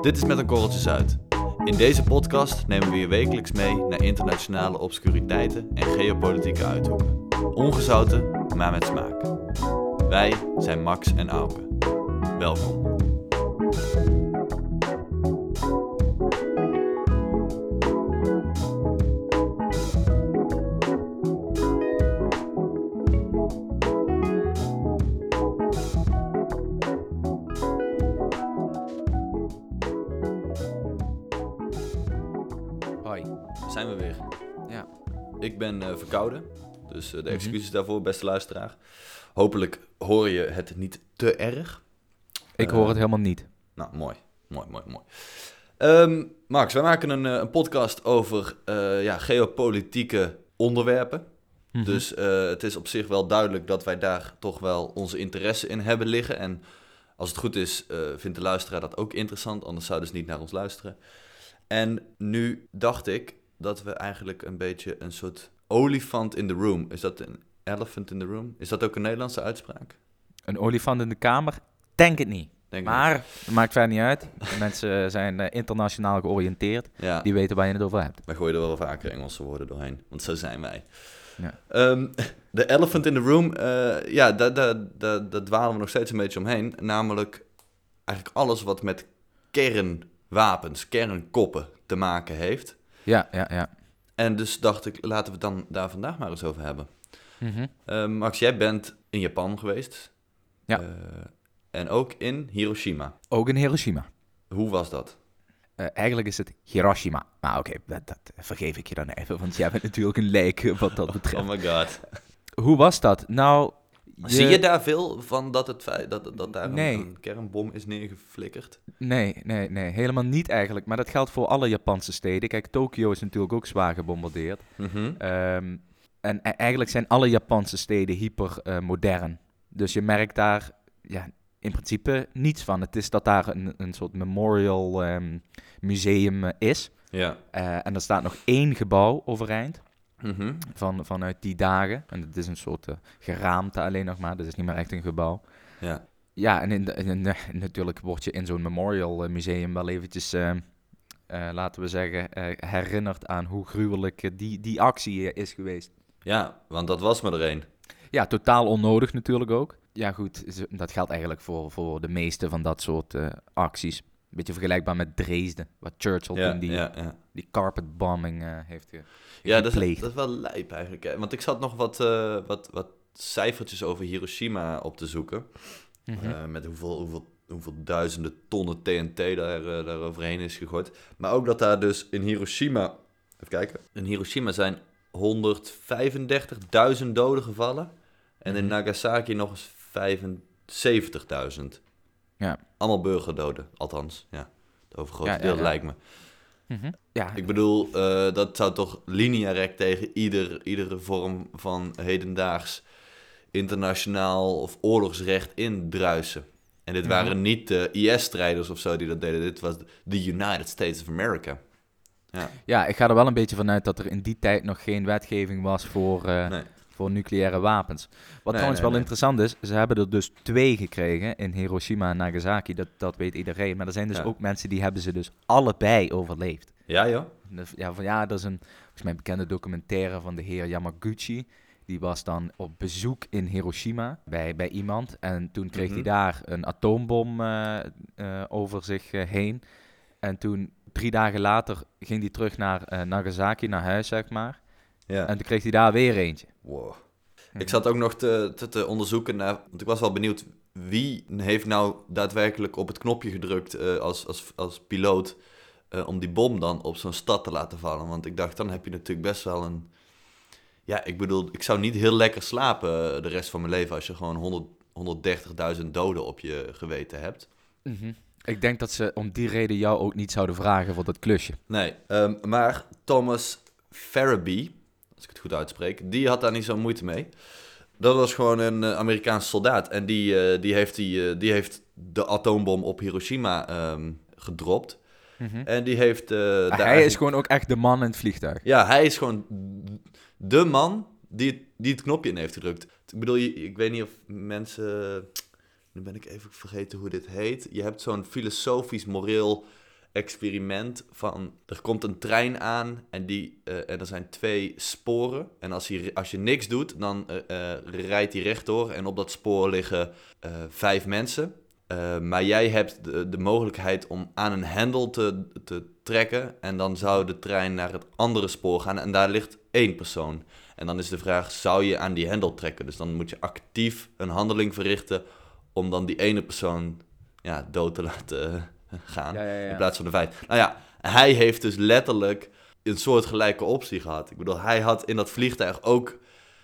Dit is Met een Korreltje Zuid. In deze podcast nemen we je wekelijks mee naar internationale obscuriteiten en geopolitieke uithoeken. Ongezouten, maar met smaak. Wij zijn Max en Auke. Welkom. Dus Mhm. eh, de excuses daarvoor, beste luisteraar. Hopelijk hoor je het niet te erg. Ik Eh, hoor het helemaal niet. Nou, mooi. Mooi, mooi, mooi. Ehm, Max, wij maken een, eh, een podcast over eh, ja, geopolitieke onderwerpen. Mhm. Dus eh, het is op zich wel duidelijk dat wij daar toch wel onze interesse in hebben liggen. En als het goed is, eh, vindt de luisteraar dat ook interessant, anders zouden ze niet naar ons luisteren. En nu dacht ik dat we eigenlijk een beetje een soort olifant in the room. Is dat een elephant in the room? Is dat ook een Nederlandse uitspraak? Een olifant in de kamer? Denk het niet. Denk Maar het maakt verder niet uit. Mensen zijn eh, internationaal georiënteerd. Ja. Die weten waar je het over hebt. Wij gooien er wel vaker Engelse woorden doorheen, want zo zijn wij. Ja. Ehm, De elephant in the room, eh, ja, daar dwalen we nog steeds een beetje omheen. Namelijk eigenlijk alles wat met kernwapens, kernkoppen te maken heeft. Ja, ja, ja. En dus dacht ik, laten we het dan daar vandaag maar eens over hebben. Mhm. Eh, Max, jij bent in Japan geweest. Ja. Eh, en ook in Hiroshima. Ook in Hiroshima. Hoe was dat? Eh, eigenlijk is het Hiroshima. Maar oké, dat, dat vergeef ik je dan even. Want jij bent natuurlijk een leek eh, wat dat betreft. Oh my god. Hoe was dat? Nou... Zie je daar veel van dat, het feit dat, dat daar een- Nee. een, kernbom is neergeflikkerd? Nee, nee, nee. Helemaal niet eigenlijk. Maar dat geldt voor alle Japanse steden. Kijk, Tokio is natuurlijk ook zwaar gebombardeerd. Mhm. Ehm, en e- eigenlijk zijn alle Japanse steden hyper eh, modern. Dus je merkt daar ja, in principe niets van. Het is dat daar een, een soort memorial ehm, museum eh, is. Ja. Eh, en er staat nog één gebouw overeind Mhm. van, vanuit die dagen. En het is een soort eh, geraamte alleen nog maar. Dus het is niet meer echt een gebouw. Ja. Ja, en in de- in de- natuurlijk word je in zo'n memorial eh, museum wel eventjes, eh, laten we zeggen, herinnerd aan hoe gruwelijk die, die actie is geweest. ja, want dat was maar er één. Ja, totaal onnodig natuurlijk ook. Ja, goed, dat geldt eigenlijk voor, voor de meeste van dat soort eh, acties. Beetje vergelijkbaar met Dresden, wat Churchill Ja, toen die, ja, ja. die carpetbombing eh, heeft ge ja dat, is, gepleegd. dat is wel lijp eigenlijk. hè. Want ik zat nog wat, eh, wat, wat cijfertjes over Hiroshima op te zoeken. Mhm. Eh, met hoeveel, hoeveel, hoeveel duizenden tonnen TNT daar, daar overheen is gegooid. Maar ook dat daar dus in Hiroshima... Even kijken. In Hiroshima zijn 135.000 doden gevallen. En in Mhm. Nagasaki nog eens 75.000. Ja. Allemaal burgerdoden, althans. Ja, het overgrote Ja, deel ja. lijkt me. Mhm. Ja, Ik bedoel, eh, dat zou toch linea rect tegen ieder, iedere vorm van hedendaags internationaal of oorlogsrecht indruisen. En dit Ja. waren niet de IS-strijders of zo die dat deden. Dit was de United States of America. Ja, ja, ik ga er wel een beetje vanuit dat er in die tijd nog geen wetgeving was voor, eh, nee. Voor nucleaire wapens. Wat trouwens nee, wel nee. interessant is, ze hebben er dus twee gekregen in Hiroshima en Nagasaki. Dat, dat weet iedereen. Maar er zijn dus Ja. ook mensen die hebben ze dus allebei overleefd. Ja, joh. Ja, van, ja, dat is een volgens mij bekende documentaire van de heer Yamaguchi. Die was dan op bezoek in Hiroshima bij, bij iemand. En toen kreeg Mhm. hij daar een atoombom eh, eh, over zich eh, heen. En toen, drie dagen later, ging hij terug naar Nagasaki, naar huis, zeg maar. Ja. En toen kreeg hij daar weer eentje. Wow. Ik zat ook nog te, te, te onderzoeken naar, want ik was wel benieuwd wie heeft nou daadwerkelijk op het knopje gedrukt eh, als, als, als piloot eh, om die bom dan op zo'n stad te laten vallen. Want ik dacht, dan heb je natuurlijk best wel een, ja, ik bedoel, ik zou niet heel lekker slapen eh, de rest van mijn leven als je gewoon 100, 130.000 doden op je geweten hebt. Mhm. Ik denk dat ze om die reden jou ook niet zouden vragen voor dat klusje. Nee, ehm, maar Thomas Farabee, als ik het goed uitspreek, die had daar niet zo'n moeite mee. Dat was gewoon een eh, Amerikaanse soldaat en die, eh, die, heeft die, eh, die heeft de atoombom op Hiroshima ehm, gedropt. En die heeft... daar hij is gewoon ook echt de man in het vliegtuig. Ja, hij is gewoon de man die, het- die het knopje in heeft gedrukt. Ik bedoel, je- ik weet niet of mensen... Nu ben ik even vergeten hoe dit heet. Je hebt zo'n filosofisch, moreel experiment van... Er komt een trein aan en, die, eh, en er zijn twee sporen. En als, hij, als je niks doet, dan eh, eh, rijdt hij rechtdoor. En op dat spoor liggen vijf mensen. Maar jij hebt de, de mogelijkheid om aan een hendel te, te trekken. En dan zou de trein naar het andere spoor gaan. En daar ligt één persoon. En dan is de vraag, zou je aan die hendel trekken? Dus dan moet je actief een handeling verrichten om dan die ene persoon ja, dood te laten gaan. Ja, ja, ja. In plaats van de vijf. Nou ja, hij heeft dus letterlijk een soort gelijke optie gehad. Ik bedoel, hij had in dat vliegtuig ook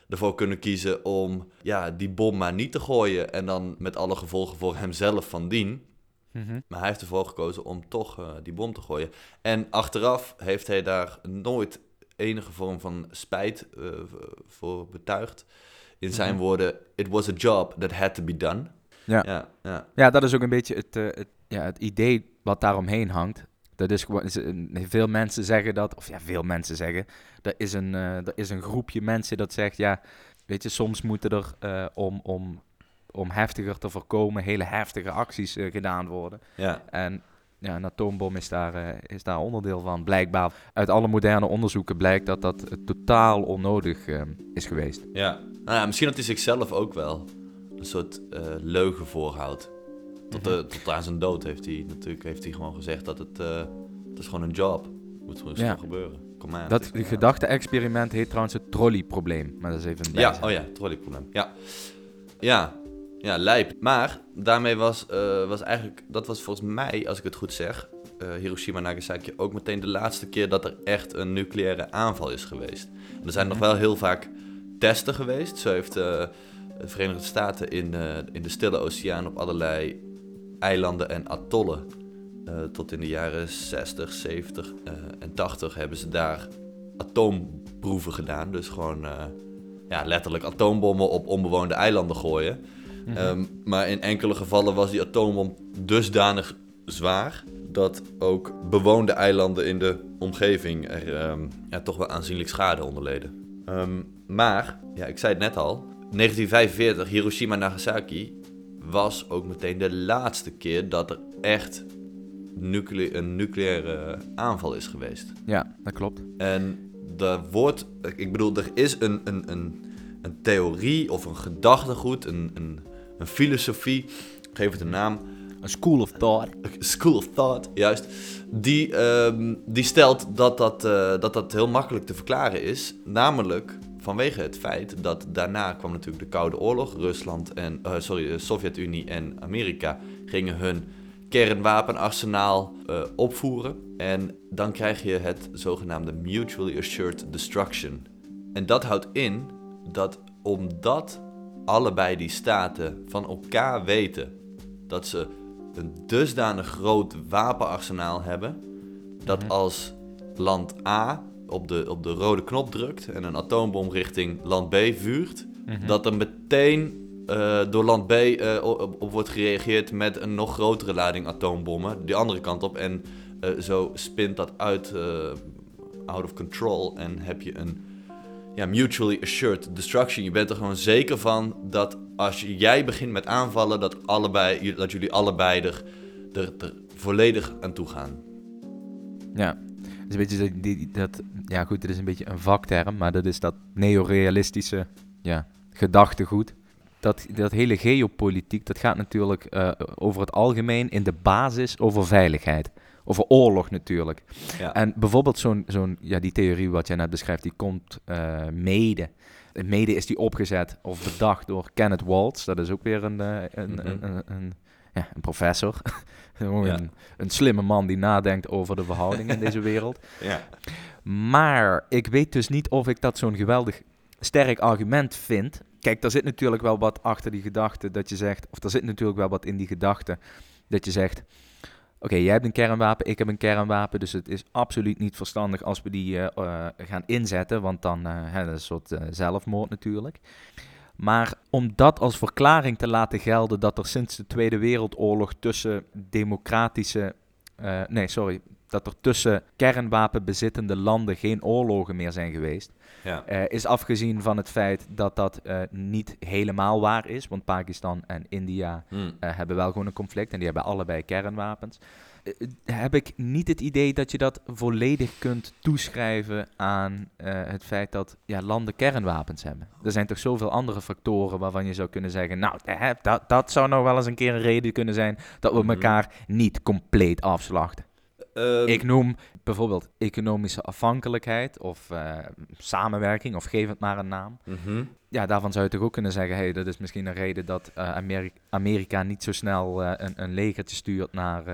ervoor kunnen kiezen om ja, die bom maar niet te gooien. En dan met alle gevolgen voor hemzelf van dien. Mhm. Maar hij heeft ervoor gekozen om toch eh, die bom te gooien. En achteraf heeft hij daar nooit enige vorm van spijt eh, voor betuigd. In zijn Mhm. woorden, it was a job that had to be done. Ja. ja, ja. Ja, dat is ook een beetje het, eh, het, ja, het idee wat daaromheen hangt. Dat is gewoon, veel mensen zeggen dat, of ja, veel mensen zeggen, er is een, er is een groepje mensen dat zegt, ja, weet je, soms moeten er eh, om, om, om heftiger te voorkomen hele heftige acties eh, gedaan worden. ja. En ja, een atoombom is daar, is daar onderdeel van. Blijkbaar, uit alle moderne onderzoeken blijkt dat dat totaal onnodig is geweest. Ja. Nou ja, misschien dat hij zichzelf ook wel een soort leugen voorhoudt. Tot, de, tot aan zijn dood heeft hij natuurlijk heeft hij gewoon gezegd dat het, eh, het is gewoon een job. Moet gewoon Ja. gebeuren. Kom aan. Dat gedachte-experiment heet trouwens het trolleyprobleem. Maar dat is even een Ja, oh ja, trolleyprobleem. Ja. Ja, ja, lijp. Maar daarmee was, eh, was eigenlijk, dat was volgens mij, als ik het goed zeg, eh, Hiroshima Nagasaki ook meteen de laatste keer dat er echt een nucleaire aanval is geweest. En er zijn nog Mhm. wel heel vaak testen geweest. Zo heeft eh, de Verenigde Staten in, eh, in de Stille Oceaan op allerlei eilanden en atollen. eh, tot in de jaren 60, 70 eh, en 80 hebben ze daar atoomproeven gedaan. Dus gewoon eh, ja, letterlijk atoombommen op onbewoonde eilanden gooien. Mhm. Ehm, maar in enkele gevallen was die atoombom dusdanig zwaar dat ook bewoonde eilanden in de omgeving er ehm, ja, toch wel aanzienlijk schade onder leden. Ehm, maar, ja, ik zei het net al, 1945, Hiroshima Nagasaki was ook meteen de laatste keer dat er echt nucle- een nucleaire aanval is geweest. Ja, dat klopt. En er wordt, ik bedoel, er is een, een, een, een theorie of een gedachtegoed, een, een, een filosofie, geef het een naam, Een school of thought. school of thought, juist, die, ehm, die stelt dat dat, eh, dat dat heel makkelijk te verklaren is. Namelijk vanwege het feit dat daarna kwam natuurlijk de Koude Oorlog. Rusland en, eh, sorry, de Sovjet-Unie en Amerika gingen hun kernwapenarsenaal eh, opvoeren. En dan krijg je het zogenaamde Mutually Assured Destruction. En dat houdt in dat omdat allebei die staten van elkaar weten dat ze een dusdanig groot wapenarsenaal hebben, dat Mhm. als land A op de, op de rode knop drukt en een atoombom richting land B vuurt, Mhm. dat er meteen eh, door land B eh, op, op wordt gereageerd met een nog grotere lading atoombommen, die andere kant op. En eh, zo spint dat uit, out of control en heb je een ja, mutually assured destruction. Je bent er gewoon zeker van dat als jij begint met aanvallen, dat, allebei, dat jullie allebei er, er, er volledig aan toe gaan. Ja, is een beetje dat, die- dat, ja goed, dit is een beetje een vakterm, maar dat is dat neorealistische ja, gedachtegoed. Dat, dat hele geopolitiek, dat gaat natuurlijk eh, over het algemeen in de basis over veiligheid. Over oorlog natuurlijk. Ja. En bijvoorbeeld zo'n, zo'n, ja, die theorie wat jij net beschrijft, die komt eh, mede. Mede is die opgezet of bedacht door Kenneth Waltz. Dat is ook weer een, eh, een, Mhm. een, een, een, ja, een professor. Een, een slimme man die nadenkt over de verhoudingen in deze wereld. ja. Maar ik weet dus niet of ik dat zo'n geweldig sterk argument vind. Kijk, daar zit natuurlijk wel wat achter die gedachte dat je zegt, of er zit natuurlijk wel wat in die gedachte dat je zegt, oké, jij hebt een kernwapen, ik heb een kernwapen, dus het is absoluut niet verstandig als we die eh, eh, gaan inzetten, want dan uh, hè, dat is een soort zelfmoord natuurlijk. Maar om dat als verklaring te laten gelden dat er sinds de Tweede Wereldoorlog tussen democratische, uh, nee sorry, dat er tussen kernwapenbezittende landen geen oorlogen meer zijn geweest, ja. uh, is afgezien van het feit dat dat uh, niet helemaal waar is. Want Pakistan en India Hmm. hebben wel gewoon een conflict en die hebben allebei kernwapens. Eh, heb ik niet het idee dat je dat volledig kunt toeschrijven aan eh, het feit dat ja, landen kernwapens hebben. Er zijn toch zoveel andere factoren waarvan je zou kunnen zeggen, nou, dat, dat zou nou wel eens een keer een reden kunnen zijn dat we Mhm. elkaar niet compleet afslachten. Ehm, Ik noem bijvoorbeeld economische afhankelijkheid of eh, samenwerking, of geef het maar een naam. mhm. Ja, daarvan zou je toch ook kunnen zeggen, hey, dat is misschien een reden dat eh, Ameri- Amerika niet zo snel eh, een, een legertje stuurt naar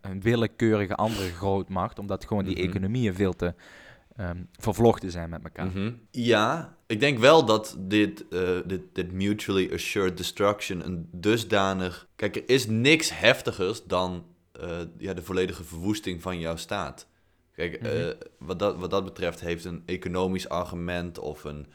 een willekeurige andere grootmacht, omdat gewoon die Mhm. economieën veel te ehm, vervlochten zijn met elkaar. Mhm. Ja, ik denk wel dat dit, dit, dit mutually assured destruction een dusdanig... Kijk, er is niks heftigers dan eh, ja, de volledige verwoesting van jouw staat. Kijk, Mhm. eh, wat, dat, wat dat betreft heeft een economisch argument of een,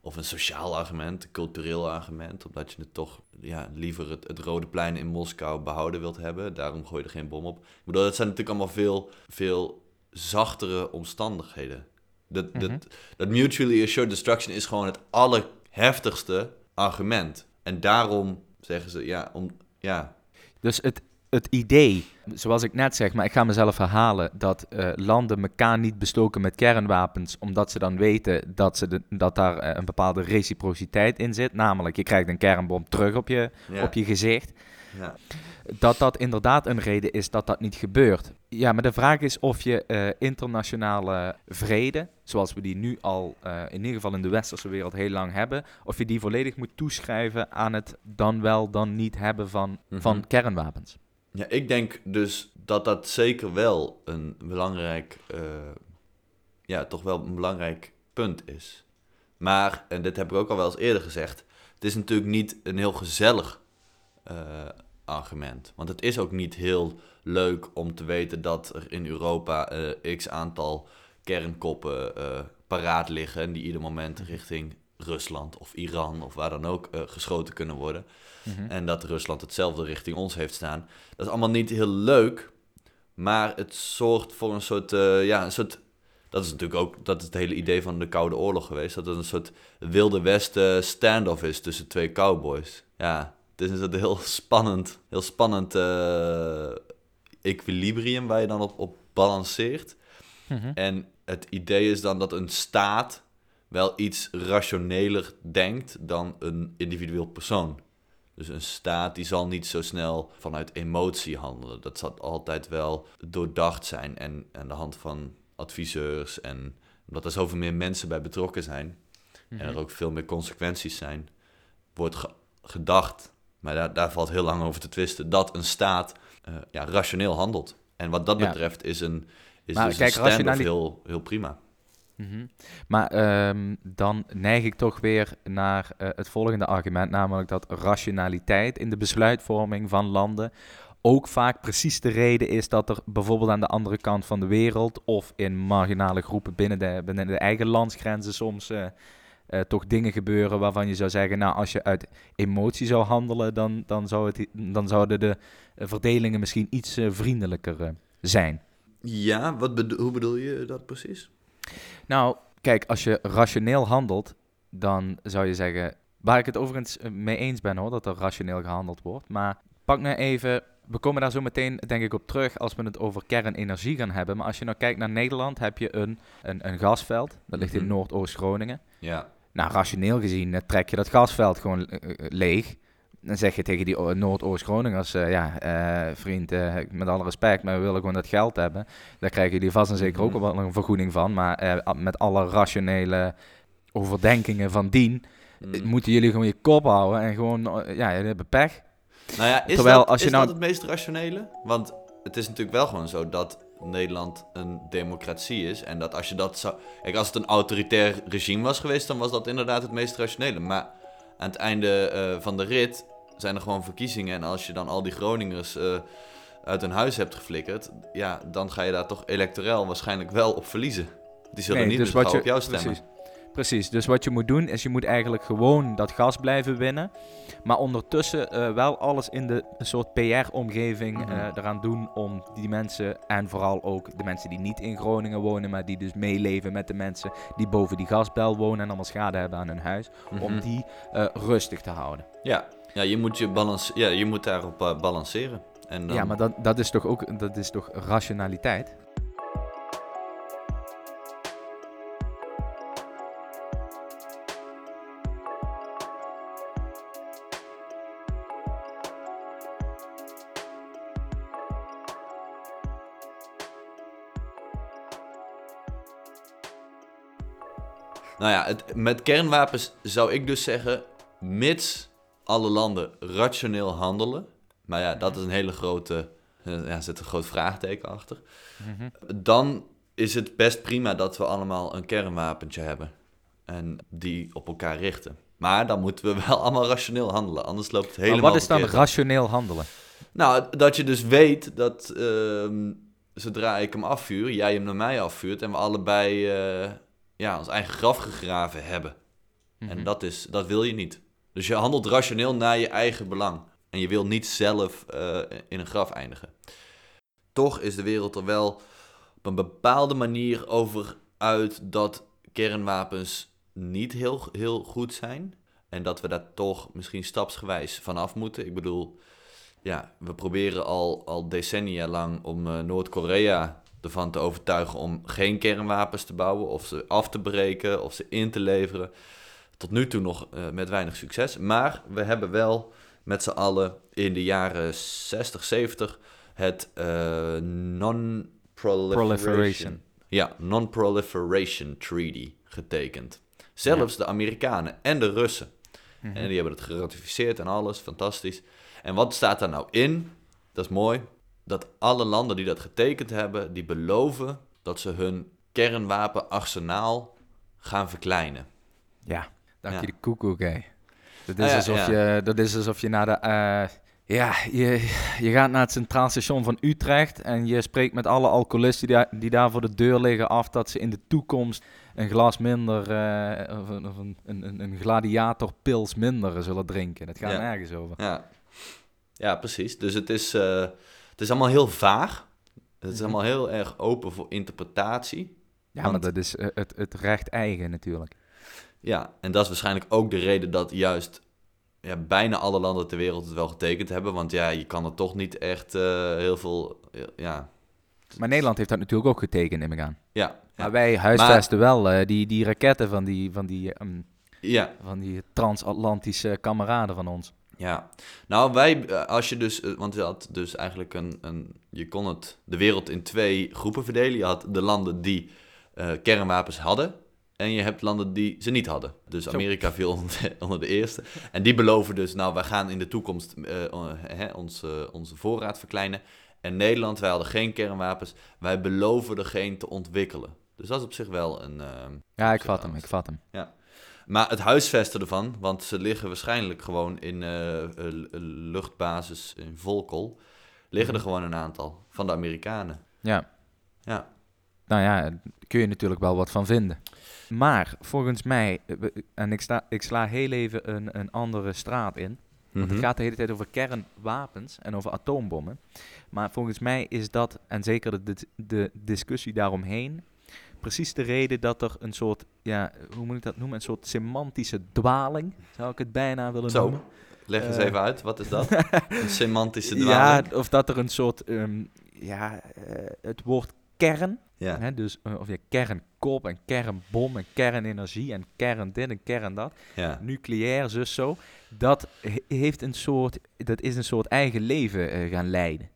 of een sociaal argument, een cultureel argument, omdat je het toch ja, liever het, het Rode Plein in Moskou behouden wilt hebben. Daarom gooi je er geen bom op. Ik bedoel, dat zijn natuurlijk allemaal veel, veel zachtere omstandigheden. Dat, Mhm. dat, dat mutually assured destruction is gewoon het allerheftigste argument. En daarom zeggen ze, ja, om, ja, Dus het, het idee, zoals ik net zeg, maar ik ga mezelf herhalen, dat eh, landen elkaar niet bestoken met kernwapens, omdat ze dan weten dat, ze de, dat daar eh, een bepaalde reciprociteit in zit. Namelijk, je krijgt een kernbom terug op je, ja, op je gezicht. ja. Dat dat inderdaad een reden is dat dat niet gebeurt. Ja, maar de vraag is of je eh, internationale vrede, zoals we die nu al in ieder geval in de westerse wereld heel lang hebben, of je die volledig moet toeschrijven aan het dan wel dan niet hebben van, Mhm. van kernwapens. Ja, ik denk dus dat dat zeker wel een belangrijk, eh, ja, toch wel een belangrijk punt is. Maar, en dit heb ik ook al wel eens eerder gezegd, het is natuurlijk niet een heel gezellig eh, argument. Want het is ook niet heel leuk om te weten dat er in Europa eh, x aantal kernkoppen paraat liggen en die ieder moment richting Rusland of Iran of waar dan ook eh, geschoten kunnen worden. Mhm. En dat Rusland hetzelfde richting ons heeft staan. Dat is allemaal niet heel leuk. Maar het zorgt voor een soort. eh, ja, een soort. Dat is natuurlijk ook. Dat is het hele idee van de Koude Oorlog geweest. Dat het een soort Wilde Westen standoff is tussen twee cowboys. Ja, het is een heel spannend. Heel spannend eh, equilibrium waar je dan op, op balanceert. Mhm. En het idee is dan dat een staat wel iets rationeler denkt dan een individueel persoon. Dus een staat die zal niet zo snel vanuit emotie handelen. Dat zal altijd wel doordacht zijn en aan de hand van adviseurs en omdat er zoveel meer mensen bij betrokken zijn en er ook veel meer consequenties zijn, wordt ge- gedacht, maar daar, daar valt heel lang over te twisten, dat een staat eh, ja, rationeel handelt. En wat dat Ja. betreft is een, is Maar dus kijk, een rationali- heel, heel prima. Mhm. Maar ehm, dan neig ik toch weer naar eh, het volgende argument, namelijk dat rationaliteit in de besluitvorming van landen ook vaak precies de reden is dat er bijvoorbeeld aan de andere kant van de wereld of in marginale groepen binnen de, binnen de eigen landsgrenzen soms eh, eh, toch dingen gebeuren waarvan je zou zeggen, nou als je uit emotie zou handelen, dan, dan, zou het, dan zouden de verdelingen misschien iets vriendelijker zijn. Ja, wat hoe bedoel je dat precies? Nou, kijk, als je rationeel handelt, dan zou je zeggen, waar ik het overigens eh, mee eens ben hoor, dat er rationeel gehandeld wordt. Maar pak nou even, we komen daar zo meteen denk ik op terug als we het over kernenergie gaan hebben. Maar als je nou kijkt naar Nederland, heb je een, een, een gasveld, dat ligt in Mhm. Noordoost-Groningen. Ja, Nou, rationeel gezien eh, trek je dat gasveld gewoon eh, leeg. Dan zeg je tegen die Noordoost-Groningers, eh, ja, eh, vriend, eh, met alle respect, maar we willen gewoon dat geld hebben. Daar krijgen jullie vast en zeker ook Mhm. wel een vergoeding van. Maar met alle rationele overdenkingen van dien, Mm. eh, moeten jullie gewoon je kop houden en gewoon, ja, jullie hebben pech. Nou ja, is, Terwijl dat, als je is nou- dat het meest rationele? Want het is natuurlijk wel gewoon zo dat Nederland een democratie is. En dat als je dat zou... Kijk, als het een autoritair regime was geweest, dan was dat inderdaad het meest rationele. Maar aan het einde eh, van de rit zijn er gewoon verkiezingen. En als je dan al die Groningers eh, uit hun huis hebt geflikkerd... Ja, dan ga je daar toch electoraal waarschijnlijk wel op verliezen. Die zullen Nee, niet dus dus wat je- op jou stemmen. precies. Precies, dus wat je moet doen is je moet eigenlijk gewoon dat gas blijven winnen. Maar ondertussen eh, wel alles in de soort PR-omgeving Mhm. eh, eraan doen om die mensen en vooral ook de mensen die niet in Groningen wonen, maar die dus meeleven met de mensen die boven die gasbel wonen en allemaal schade hebben aan hun huis, om Mhm. die eh, rustig te houden. Ja, ja je, moet je, balans, ja, je moet daarop balanceren. En dan, Ja, maar dat, dat is toch ook dat is toch rationaliteit? Nou ja, het, met kernwapens zou ik dus zeggen, mits alle landen rationeel handelen. Maar ja, dat is een hele grote, eh, ja, zit een groot vraagteken achter. Mhm. Dan is het best prima dat we allemaal een kernwapentje hebben. En die op elkaar richten. Maar dan moeten we wel allemaal rationeel handelen, anders loopt het helemaal Maar wat is dan rationeel handelen? Nou, dat je dus weet dat ehm, zodra ik hem afvuur, jij hem naar mij afvuurt en we allebei eh, ja, ons eigen graf gegraven hebben. Mhm. En dat, is, dat wil je niet. Dus je handelt rationeel naar je eigen belang. En je wil niet zelf eh, in een graf eindigen. Toch is de wereld er wel op een bepaalde manier over uit dat kernwapens niet heel, heel goed zijn. En dat we daar toch misschien stapsgewijs vanaf moeten. Ik bedoel, ja, we proberen al, al decennia lang om eh, Noord-Korea ervan te overtuigen om geen kernwapens te bouwen, of ze af te breken, of ze in te leveren. Tot nu toe nog eh, met weinig succes. Maar we hebben wel met z'n allen in de jaren 60, 70 het eh, Non-Proliferation Proliferation. ja, Non-Proliferation Treaty getekend. Zelfs de Amerikanen en de Russen. Mhm. En die hebben het geratificeerd en alles, fantastisch. En wat staat daar nou in? Dat is mooi. Dat alle landen die dat getekend hebben, die beloven dat ze hun kernwapenarsenaal gaan verkleinen. Ja, dank Ja. je de koekoek, hè. Dat Ah, is, ja, alsof ja. Je, dat is alsof je naar de... eh, ja, je, je gaat naar het Centraal Station van Utrecht en je spreekt met alle alcoholisten die daar, die daar voor de deur liggen af dat ze in de toekomst een glas minder, eh, of, een, of een, een, een gladiatorpils minder zullen drinken. Dat gaat Ja. nergens over. Ja, ja precies. Dus het is, eh, het is allemaal heel vaag. Het is Mhm. allemaal heel erg open voor interpretatie. Ja, Want- maar dat is eh, het, het recht eigen natuurlijk. Ja, en dat is waarschijnlijk ook de reden dat juist ja, bijna alle landen ter wereld het wel getekend hebben. Want ja, je kan er toch niet echt eh, heel veel... Ja, Maar Nederland heeft dat natuurlijk ook getekend, neem ik aan. ja, ja. Maar wij huisvesten wel eh, die, die raketten van die, van die, ehm, ja, van die transatlantische kameraden van ons. Ja. Nou, wij, eh, als je dus... eh, Want je had dus eigenlijk een... een je kon het, de wereld in twee groepen verdelen. Je had de landen die eh, kernwapens hadden... En je hebt landen die ze niet hadden. Dus. Amerika viel onder de, onder de eerste. En die beloven dus, nou, wij gaan in de toekomst hè, onze, onze voorraad verkleinen. En Nederland, wij hadden geen kernwapens. Wij beloven er geen te ontwikkelen. Dus dat is op zich wel een... Ja, ik vat hem, ik vat hem. Maar het huisvesten ervan, want ze liggen waarschijnlijk gewoon in eh, eh, luchtbasis in Volkel, liggen er Mhm. gewoon een aantal van de Amerikanen. Ja. Ja. Nou ja, daar kun je natuurlijk wel wat van vinden. Maar volgens mij, eh, en ik, sta, ik sla heel even een, een andere straat in. Want Mhm. het gaat de hele tijd over kernwapens en over atoombommen. Maar volgens mij is dat, en zeker de, de discussie daaromheen, precies de reden dat er een soort, ja, hoe moet ik dat noemen? Een soort semantische dwaling, zou ik het bijna willen Zo, noemen. Leg eens Eh. even uit, wat is dat? een semantische Ja, dwaling? of dat er een soort, ehm, ja, eh, het woord kern, Ja, hè, dus eh, of je kernkop en kernbom en kernenergie en kern dit en kern dat, ja. nucleair, zus zo, dat he- heeft een soort, dat is een soort eigen leven gaan leiden.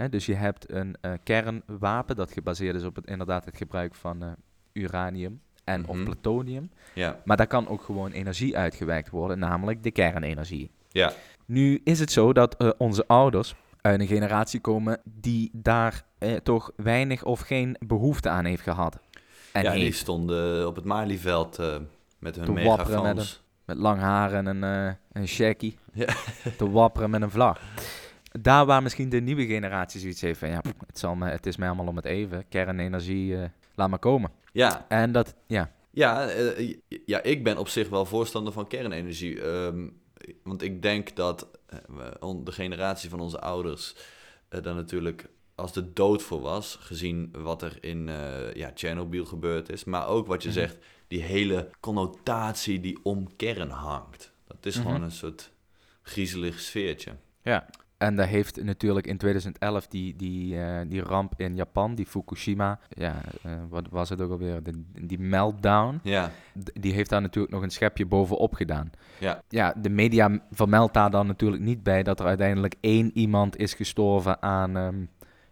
Hè, dus je hebt een eh, kernwapen dat gebaseerd is op het, inderdaad het gebruik van eh, uranium en of Mhm. plutonium. ja. Maar daar kan ook gewoon energie uitgewerkt worden, namelijk de kernenergie. Ja. Nu is het zo dat eh, onze ouders uit een generatie komen die daar toch weinig of geen behoefte aan heeft gehad. En ja, die stonden op het Malieveld met hun wapperen met. Met lang haar en een, een shaggy. Ja. Te wapperen met een vlag. Daar waar misschien de nieuwe generatie zoiets heeft van... Ja, pff, het, zal me, het is mij allemaal om het even. Kernenergie, eh, laat maar komen. Ja, En dat, ja. Ja, eh, ja, ik ben op zich wel voorstander van kernenergie. Ehm, want ik denk dat eh, de generatie van onze ouders eh daar natuurlijk als de dood voor was, gezien wat er in eh ja, Tsjernobyl gebeurd is. Maar ook wat je Mhm. zegt, die hele connotatie die om kern hangt. Dat is Mhm. gewoon een soort griezelig sfeertje. Ja. En daar heeft natuurlijk in 2011 die, die, eh, die ramp in Japan, die Fukushima, ja, eh, wat was het ook alweer, de, die meltdown, Ja, die heeft daar natuurlijk nog een schepje bovenop gedaan. ja, Ja, de media vermeldt daar dan natuurlijk niet bij dat er uiteindelijk één iemand is gestorven aan, ehm, ja,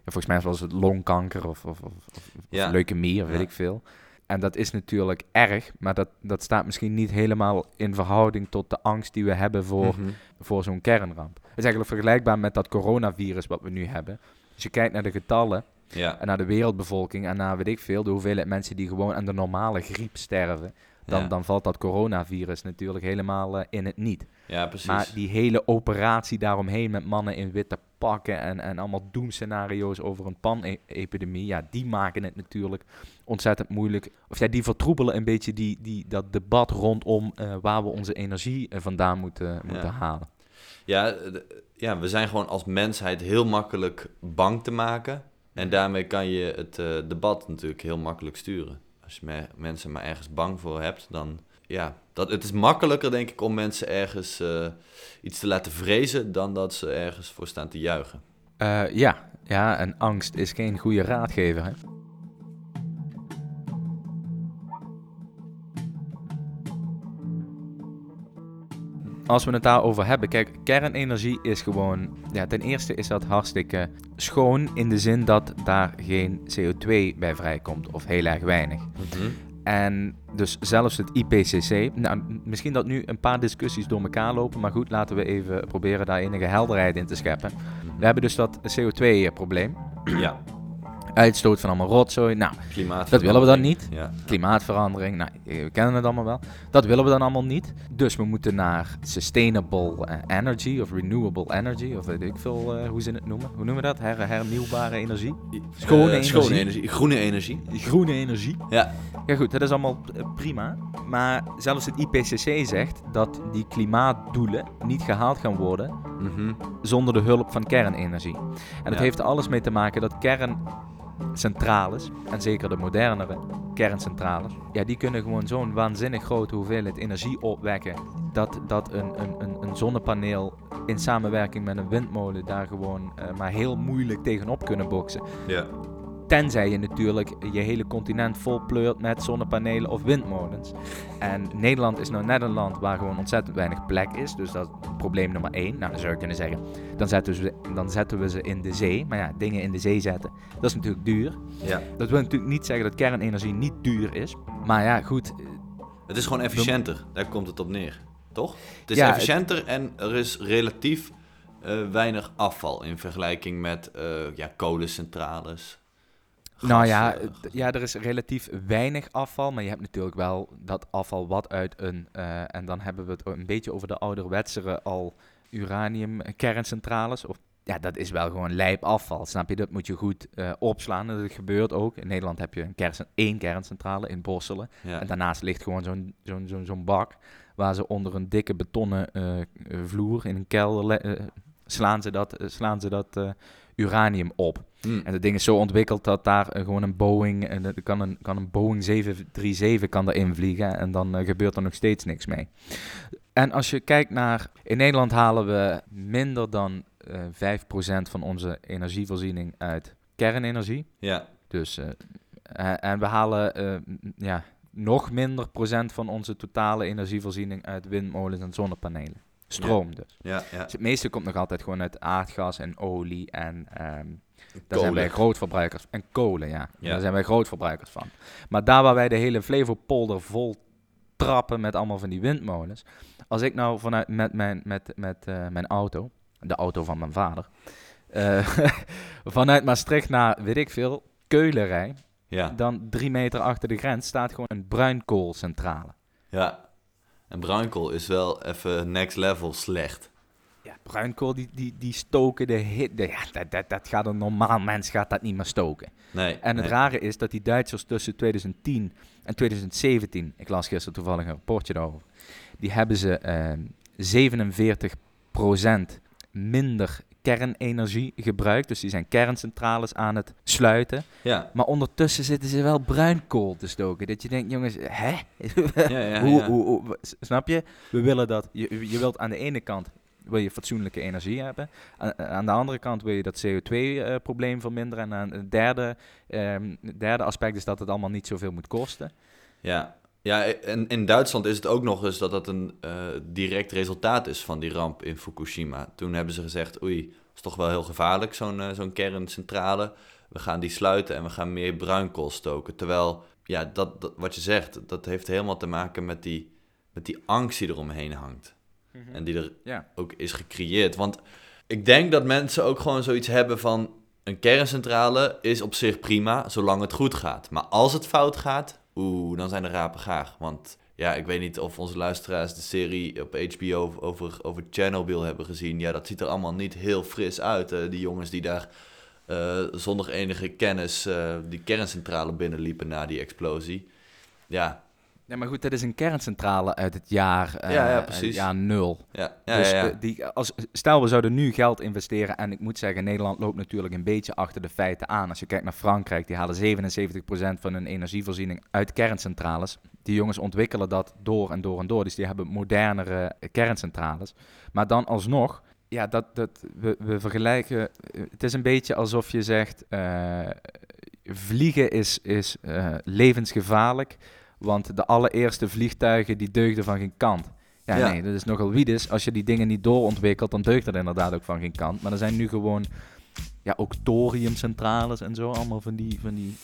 volgens mij was het longkanker of, of, of, of Ja. leukemie of weet ik veel. En dat is natuurlijk erg, maar dat, dat staat misschien niet helemaal in verhouding tot de angst die we hebben voor, Mhm. voor zo'n kernramp. Is eigenlijk vergelijkbaar met dat coronavirus wat we nu hebben. Als je kijkt naar de getallen ja, en naar de wereldbevolking en naar weet ik veel, de hoeveelheid mensen die gewoon aan de normale griep sterven, dan, ja. dan valt dat coronavirus natuurlijk helemaal eh, in het niet. ja, precies. Maar die hele operatie daaromheen met mannen in witte pakken en, en allemaal doemscenario's over een panepidemie, ja, die maken het natuurlijk ontzettend moeilijk. Of ja, die vertroebelen een beetje die, die, dat debat rondom eh, waar we onze energie eh, vandaan moeten, moeten halen. Ja, d- ja, we zijn gewoon als mensheid heel makkelijk bang te maken. En daarmee kan je het eh, debat natuurlijk heel makkelijk sturen. Als je me- mensen maar ergens bang voor hebt, dan... Ja, dat, het is makkelijker denk ik om mensen ergens eh, iets te laten vrezen... dan dat ze ergens voor staan te juichen. Eh, ja. ja, en angst is geen goede raadgever. Hè? Als we het daarover hebben, kijk, kernenergie is gewoon, ja, ten eerste is dat hartstikke schoon in de zin dat daar geen CO2 bij vrijkomt of heel erg weinig. En dus zelfs het IPCC, nou, misschien dat nu een paar discussies door elkaar lopen, maar goed, laten we even proberen daar enige helderheid in te scheppen. We hebben dus dat CO2-probleem, Ja, uitstoot van allemaal rotzooi. Nou. Dat willen we dan niet. Ja, klimaatverandering, nou, we kennen het allemaal wel. Dat willen we dan allemaal niet. Dus we moeten naar sustainable eh, energy of renewable energy, of weet ik veel eh, hoe ze het noemen. Hoe noemen we dat? Her hernieuwbare energie? Schone Eh, energie. schone energie. Groene energie. Groene energie. Ja, Ja goed, dat is allemaal prima. Maar zelfs het IPCC zegt dat die klimaatdoelen niet gehaald gaan worden mhm. zonder de hulp van kernenergie. En dat Ja. heeft er alles mee te maken dat kerncentrales, en zeker de modernere kerncentrales, ja, die kunnen gewoon zo'n waanzinnig grote hoeveelheid energie opwekken. Dat, dat een, een, een, een zonnepaneel in samenwerking met een windmolen daar gewoon eh, maar heel moeilijk tegenop kunnen boksen. ja. Tenzij je natuurlijk je hele continent vol pleurt met zonnepanelen of windmolens. En Nederland is nou net een land waar gewoon ontzettend weinig plek is. Dus dat is probleem nummer één. Nou, dan zou je kunnen zeggen, dan zetten, we, ze- dan zetten we ze in de zee. Maar ja, dingen in de zee zetten, dat is natuurlijk duur. ja. Dat wil natuurlijk niet zeggen dat kernenergie niet duur is. Maar ja, goed. eh, Het is gewoon efficiënter. Daar komt het op neer. Toch? Het is Ja, het- efficiënter en er is relatief eh, weinig afval in vergelijking met eh, ja, kolencentrales. Nou ja, eh, ja, er is relatief weinig afval. Maar je hebt natuurlijk wel dat afval wat uit een... eh, en dan hebben we het een beetje over de ouderwetsere al uranium kerncentrales. Of, ja, dat is wel gewoon lijp afval, snap je? Dat moet je goed eh, opslaan. En dat gebeurt ook. In Nederland heb je een kerncen- één kerncentrale in Borselen. ja. En daarnaast ligt gewoon zo'n zo'n zo'n zo'n bak waar ze onder een dikke betonnen vloer in een kelder slaan ze dat, slaan ze dat uranium op. Hm. En dat ding is zo ontwikkeld dat daar eh, gewoon een Boeing, en er kan een, kan een Boeing 737 kan erin vliegen en dan eh, gebeurt er nog steeds niks mee. En als je kijkt naar, in Nederland halen we minder dan eh 5% van onze energievoorziening uit kernenergie. ja. Dus, eh, eh, en we halen eh, ja, nog minder procent van onze totale energievoorziening uit windmolens en zonnepanelen. Stroom dus. Ja, ja. Dus het meeste komt nog altijd gewoon uit aardgas en olie en ehm, daar zijn wij grootverbruikers. En kolen, ja. Ja. Daar zijn wij grootverbruikers van. Maar daar waar wij de hele Flevopolder vol trappen met allemaal van die windmolens. Als ik nou vanuit met mijn, met, met, eh, mijn auto, de auto van mijn vader, eh, vanuit Maastricht naar, weet ik veel, Keulen rij, Ja, dan drie meter achter de grens staat gewoon een bruinkoolcentrale. ja. En bruinkool is wel even next level slecht. Ja, bruinkool, die, die, die stoken de hit. de- ja, dat, dat, dat gaat een normaal mens gaat dat niet meer stoken. Nee. En het nee. rare is dat die Duitsers tussen 2010 en 2017, ik las gisteren toevallig een rapportje daarover, die hebben ze ehm 47% minder kernenergie gebruikt. Dus die zijn kerncentrales aan het sluiten. Ja, Maar ondertussen zitten ze wel bruinkool te stoken. Dat je denkt, jongens, hè? ja, ja. hoe, ja. Hoe, hoe- snap je? We willen dat. Je, je wilt aan de ene kant wil je fatsoenlijke energie hebben. aan de andere kant wil je dat CO2-probleem verminderen. En aan het derde, um, derde aspect is dat het allemaal niet zoveel moet kosten. Ja, ja, en in Duitsland is het ook nog eens dat dat een uh, direct resultaat is van die ramp in Fukushima. Toen hebben ze gezegd, oei, het is toch wel heel gevaarlijk, zo'n uh, zo'n kerncentrale. We gaan die sluiten en we gaan meer bruinkool stoken. Terwijl, ja, dat, dat, wat je zegt, dat heeft helemaal te maken met die, met die angst die eromheen hangt. Mhm. En die er ja. ook is gecreëerd. Want ik denk dat mensen ook gewoon zoiets hebben van... Een kerncentrale is op zich prima, zolang het goed gaat. Maar als het fout gaat, oeh, dan zijn de rapen gaar. Want ja, ik weet niet of onze luisteraars de serie op HBO over, over Chernobyl hebben gezien. Ja, dat ziet er allemaal niet heel fris uit. die jongens die daar uh, zonder enige kennis uh, die kerncentrale binnenliepen na die explosie. Ja, ja, maar goed, dat is een kerncentrale uit het jaar, uh, ja, ja, precies. jaar nul. Ja, ja, dus ja, die, als, stel, we zouden nu geld investeren. En ik moet zeggen, Nederland loopt natuurlijk een beetje achter de feiten aan. Als je kijkt naar Frankrijk, die halen 77% van hun energievoorziening uit kerncentrales. Die jongens ontwikkelen dat door en door en door. Dus die hebben modernere kerncentrales. Maar dan alsnog, ja, dat, dat, we, we vergelijken. Het is een beetje alsof je zegt: uh, vliegen is, is uh, levensgevaarlijk. Want de allereerste vliegtuigen die deugden van geen kant. Ja, nee, dat is nogal wiedes. Als je die dingen niet doorontwikkelt, dan deugt dat inderdaad ook van geen kant. Maar er zijn nu gewoon ja, ook thoriumcentrales en zo. Allemaal van die, van die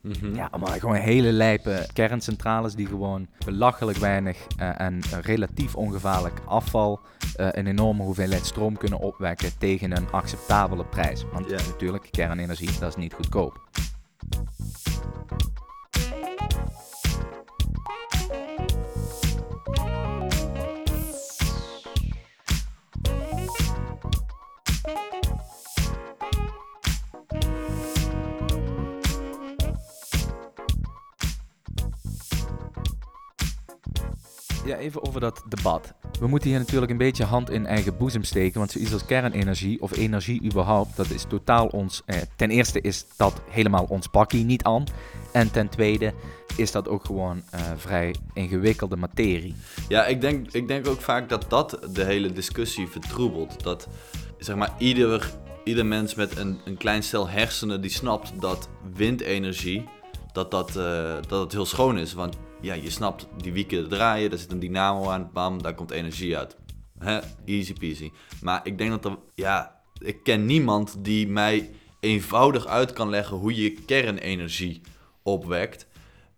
mhm. Ja, allemaal gewoon hele lijpe kerncentrales die gewoon belachelijk weinig uh, en relatief ongevaarlijk afval uh, een enorme hoeveelheid stroom kunnen opwekken tegen een acceptabele prijs. Want natuurlijk, kernenergie, dat is niet goedkoop. Even over dat debat. We moeten hier natuurlijk een beetje hand in eigen boezem steken, want zoiets als kernenergie of energie überhaupt, dat is totaal ons. Eh, ten eerste is dat helemaal ons pakkie niet aan. En ten tweede is dat ook gewoon uh, vrij ingewikkelde materie. Ja, ik denk, ik denk ook vaak dat dat de hele discussie vertroebelt. Dat zeg maar ieder, ieder mens met een, een klein stel hersenen die snapt dat windenergie dat, dat, uh, dat het heel schoon is. Want ja, je snapt die wieken draaien, daar zit een dynamo aan, bam, daar komt energie uit. Easy peasy. Maar ik denk dat er, ja, ik ken niemand die mij eenvoudig uit kan leggen hoe je kernenergie opwekt.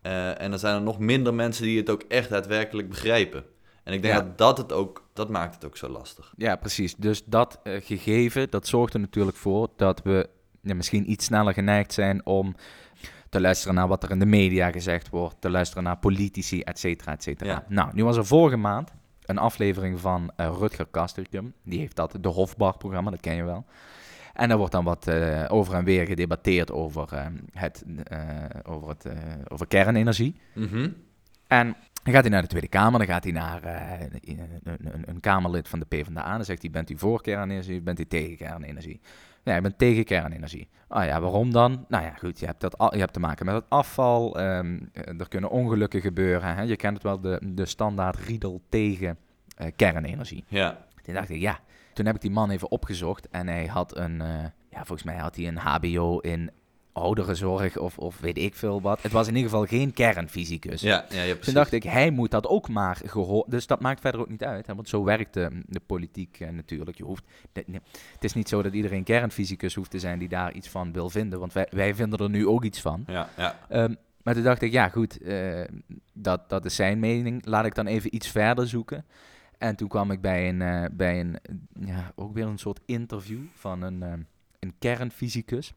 Uh, en er zijn er nog minder mensen die het ook echt daadwerkelijk begrijpen. En ik denk dat dat het ook, dat maakt het ook zo lastig. Ja, precies. Dus dat uh, gegeven, dat zorgt er natuurlijk voor dat we ja, misschien iets sneller geneigd zijn om te luisteren naar wat er in de media gezegd wordt, te luisteren naar politici, et cetera, et cetera. Nou, nu was er vorige maand een aflevering van uh, Rutger Kastrikum. Die heeft dat, de Hofbar-programma, dat ken je wel. En er wordt dan wat uh, over en weer gedebatteerd over, uh, het, over, het, over kernenergie. Mm -hmm. En dan gaat hij naar de Tweede Kamer, dan gaat hij naar een, een, een, Kamerlid van de PvdA. Dan zegt hij, bent u voor kernenergie bent u tegen kernenergie? Ja, je bent tegen kernenergie. Ah ja, waarom dan? Nou ja, goed, je hebt, dat, je hebt te maken met het afval. Ehm, eh, er kunnen ongelukken gebeuren. Hè? Je kent het wel, de, de standaard riedel tegen uh, kernenergie. Ja. Toen dacht ik, ja. Toen heb ik die man even opgezocht en hij had een, uh, ja, volgens mij had hij een HBO in ouderenzorg of, of weet ik veel wat. Het was in ieder geval geen kernfysicus. Ja, ja, ja Toen dacht ik, hij moet dat ook maar gehoord. Dus dat maakt verder ook niet uit. Hè? Want zo werkt de, de politiek uh, natuurlijk. Je hoeft, het is niet zo dat iedereen kernfysicus hoeft te zijn die daar iets van wil vinden. Want wij, wij vinden er nu ook iets van. Ja, ja. Um, maar toen dacht ik, ja goed, uh, dat, dat is zijn mening. Laat ik dan even iets verder zoeken. En toen kwam ik bij een, uh, bij een ja, ook weer een soort interview van een, een kernfysicus.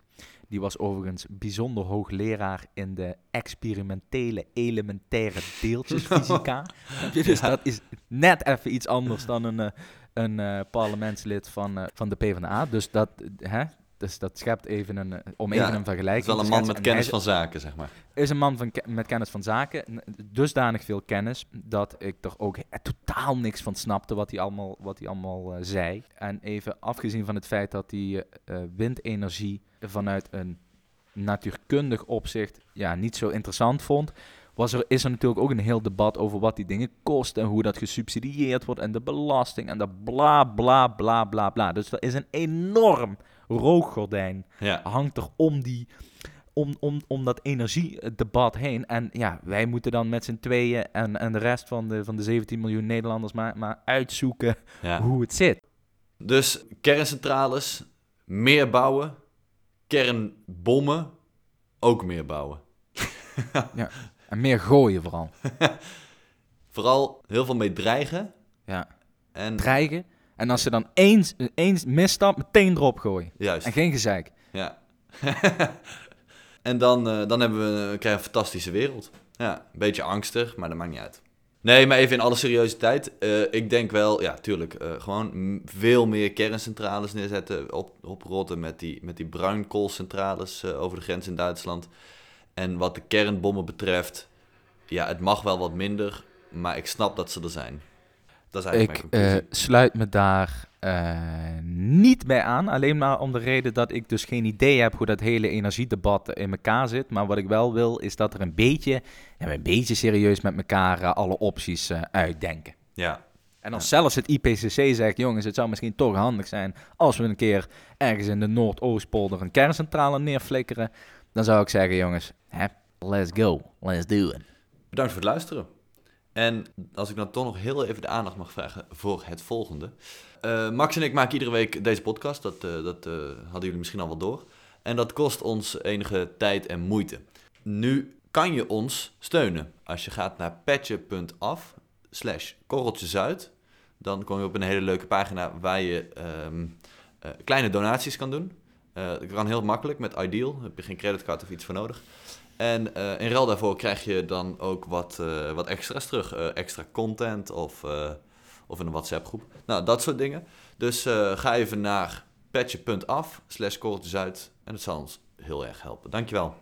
Die was overigens bijzonder hoogleraar in de experimentele elementaire deeltjesfysica. dus dat is net even iets anders dan een, eh, een uh, parlementslid van, uh, van de PvdA. Dus dat, hè, dus dat schept even een, om even een vergelijking te is wel een man met kennis van zaken, zeg maar. Is een man van met kennis van zaken. Dusdanig veel kennis dat ik er ook totaal niks van snapte wat hij allemaal, wat hij allemaal zei. En even afgezien van het feit dat hij windenergie vanuit een natuurkundig opzicht ja, niet zo interessant vond, was er, is er natuurlijk ook een heel debat over wat die dingen kosten en hoe dat gesubsidieerd wordt en de belasting en de bla bla bla bla bla. Dus er is een enorm rooggordijn Ja. hangt er om, die, om, om, om dat energiedebat heen. En ja, wij moeten dan met z'n tweeën en, en de rest van de, van de 17 miljoen Nederlanders maar, maar uitzoeken ja. hoe het zit. Dus kerncentrales, meer bouwen. Kernbommen, ook meer bouwen. En meer gooien vooral. Vooral heel veel mee dreigen. Ja. En Dreigen. En als ze dan eens, eens misstapt, meteen erop gooien. juist. En geen gezeik. Ja. en dan, eh, dan hebben we, krijgen we een fantastische wereld. Ja, een beetje angstig, maar dat maakt niet uit. Nee, maar even in alle seriositeit. eh, ik denk wel, ja, tuurlijk, eh, gewoon veel meer kerncentrales neerzetten. Op, oprotten met die, met die bruinkoolcentrales eh, over de grens in Duitsland. En wat de kernbommen betreft, ja, het mag wel wat minder, maar ik snap dat ze er zijn. Dat is eigenlijk Ik mijn eh, conclusie. sluit me daar eh, niet bij aan. Alleen maar om de reden dat ik dus geen idee heb hoe dat hele energiedebat in elkaar zit. Maar wat ik wel wil, is dat er een beetje, ja, een beetje serieus met elkaar eh, alle opties uitdenken. ja, En als Ja. zelfs het IPCC zegt, jongens, het zou misschien toch handig zijn als we een keer ergens in de Noordoostpolder een kerncentrale neerflikkeren. Dan zou ik zeggen, jongens, hè, let's go, let's do it. Bedankt voor het luisteren. En als ik dan toch nog heel even de aandacht mag vragen voor het volgende. Eh, Max en ik maken iedere week deze podcast. Dat, eh, dat eh, hadden jullie misschien al wel door. En dat kost ons enige tijd en moeite. Nu kan je ons steunen. Als je gaat naar patje.af slash korreltjezuid. Dan kom je op een hele leuke pagina waar je ehm, eh, kleine donaties kan doen. Dat kan heel makkelijk met Ideal. Daar heb je geen creditcard of iets voor nodig. En eh, in ruil daarvoor krijg je dan ook wat, eh, wat extra's terug. Eh, extra content of, of een WhatsApp groep. Nou, dat soort dingen. Dus ga even naar patje.af slash. En dat zal ons heel erg helpen. Dankjewel.